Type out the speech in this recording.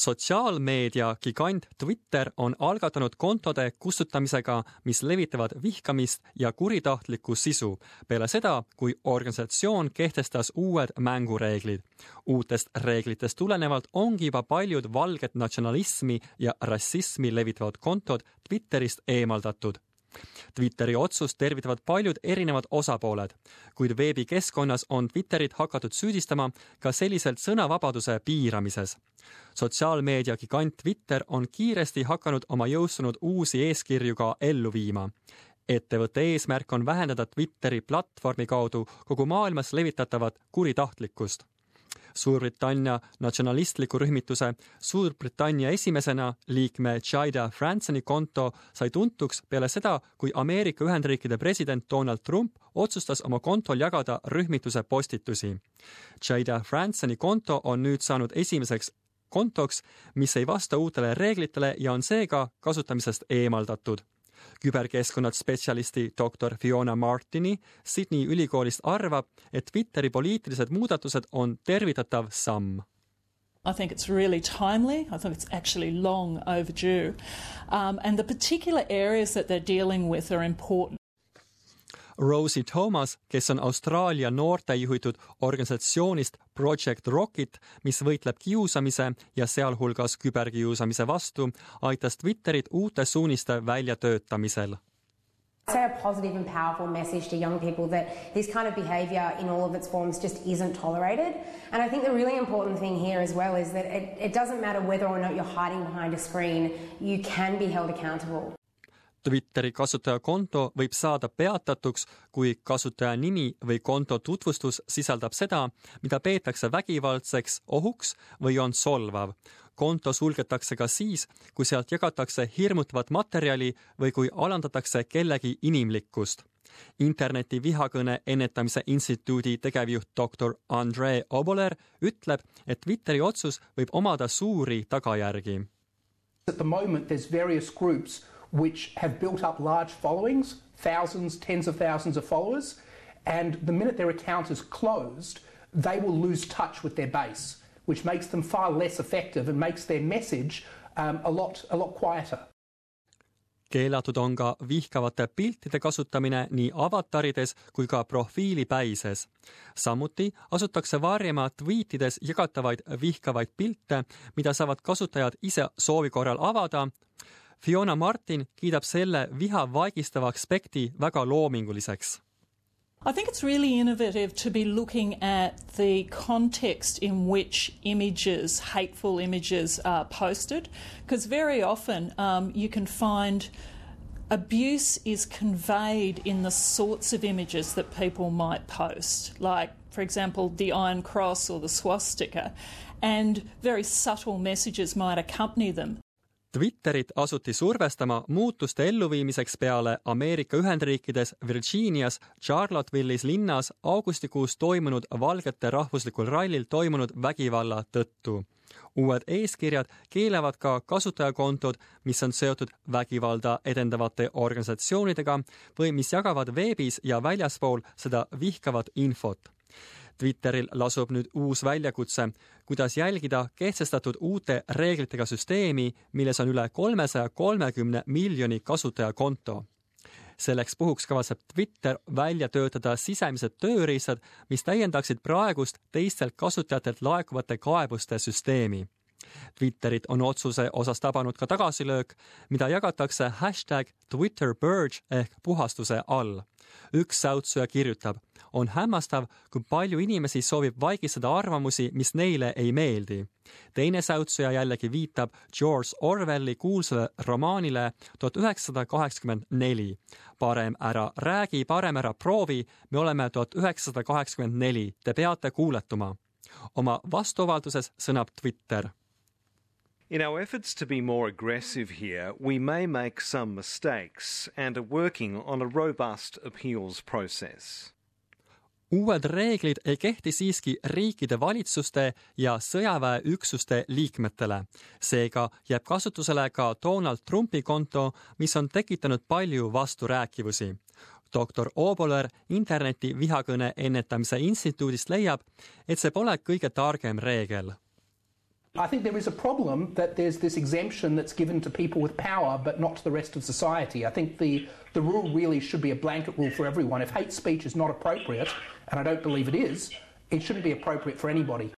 sotsiaalmeedia gigant Twitter on algatanud kontode kustutamisega, mis levitavad vihkamist ja kuritahtlikku sisu, peale seda, kui organisatsioon kehtestas uued mängureeglid. uutest reeglitest tulenevalt ongi juba paljud valget natsionalismi ja rassismi levitavad kontod Twitterist eemaldatud Twitteri otsust tervitavad paljud erinevad osapooled, kuid veebikeskkonnas on Twitterit hakatud süüdistama ka selliselt sõnavabaduse piiramises. sotsiaalmeedia gigant Twitter on kiiresti hakanud oma jõustunud uusi eeskirju ka ellu viima. ettevõtte eesmärk on vähendada Twitteri platvormi kaudu kogu maailmas levitatavat kuritahtlikkust Suurbritannia natsionalistliku rühmituse Suurbritannia esimesena liikme Jida Fransoni konto sai tuntuks peale seda, kui Ameerika Ühendriikide president Donald Trump otsustas oma kontol jagada rühmituse postitusi. Jida Fransoni konto on nüüd saanud esimeseks kontoks, mis ei vasta uutele reeglitele ja on seega kasutamisest eemaldatud küberkeskkonnad spetsialisti doktor Fiona Martini Sydney ülikoolist arvab, et Twitteri poliitilised muudatused on tervitatav samm. I think it's really timely. I think it's actually long overdue. Um, and the particular areas that they're dealing with are important. Rosie Thomas, kes on Austraalia noorte juhitud organisatsioonist Project Rocket, mis võitleb kiusamise ja sealhulgas küberkiusamise vastu, aitas Twitterit uute suuniste väljatöötamisel say a positive and powerful message to young people that this kind of behaviour in all of its forms just isn't tolerated. And I think the really important thing here as well is that it, it doesn't matter whether or not you're hiding behind a screen, you can be held accountable. Twitteri kasutajakonto võib saada peatatuks, kui kasutaja nimi või konto tutvustus sisaldab seda, mida peetakse vägivaldseks ohuks või on solvav. konto sulgetakse ka siis, kui sealt jagatakse hirmutavat materjali või kui alandatakse kellegi inimlikkust. interneti vihakõne ennetamise instituudi tegevjuht doktor Andre Oboler ütleb, et Twitteri otsus võib omada suuri tagajärgi. At the moment there's various groups which have built up large followings, thousands, tens of thousands of followers, and the minute their account is closed, they will lose touch with their base, which makes them far less effective and makes their message um, a, lot, a lot quieter. keelatud on ka vihkavate piltide kasutamine nii avatarides kui ka profiilipäises. samuti asutakse varjama tweetides jagatavaid vihkavaid pilte, mida saavad kasutajad ise soovi korral avada Fiona Martin kiidab selle viha vaigistava aspekti väga loominguliseks. I think it's really innovative to be looking at the context in which images, hateful images, are posted, because very often um, you can find abuse is conveyed in the sorts of images that people might post, like, for example, the Iron Cross or the swastika, and very subtle messages might accompany them. Twitterit asuti survestama muutuste elluviimiseks peale Ameerika Ühendriikides Virginias Charlotteville'is linnas augustikuus toimunud valgete rahvuslikul rallil toimunud vägivalla tõttu. uued eeskirjad keelavad ka kasutajakontod, mis on seotud vägivalda edendavate organisatsioonidega või mis jagavad veebis ja väljaspool seda vihkavat infot Twitteril lasub nüüd uus väljakutse, kuidas jälgida kehtestatud uute reeglitega süsteemi, milles on üle kolmesaja kolmekümne miljoni kasutajakonto. selleks puhuks kavatseb Twitter välja töötada sisemised tööriistad, mis täiendaksid praegust teistelt kasutajatelt laekuvate kaebuste süsteemi Twitterit on otsuse osas tabanud ka tagasilöök, mida jagatakse hashtag Twitter Purge ehk puhastuse all. üks säutsuja kirjutab on hämmastav, kui palju inimesi soovib vaigistada arvamusi, mis neile ei meeldi. teine säutsuja jällegi viitab George Orwelli kuulsale romaanile tuhat üheksasada kaheksakümmend neli. parem ära räägi, parem ära proovi, me oleme tuhat üheksasada kaheksakümmend neli, te peate kuuletuma. oma vastuavalduses sõnab Twitter In our efforts to be more aggressive here, we may make some mistakes and are working on a robust appeals process. uued reeglid ei kehti siiski riikide valitsuste ja sõjaväeüksuste liikmetele. seega jääb kasutusele ka Donald Trumpi konto, mis on tekitanud palju vasturääkivusi. doktor Oboler interneti vihakõne ennetamise instituudist leiab, et see pole kõige targem reegel I think there is a problem that there's this exemption that's given to people with power but not to the rest of society. I think the, the rule really should be a blanket rule for everyone. If hate speech is not appropriate, and I don't believe it is, it shouldn't be appropriate for anybody.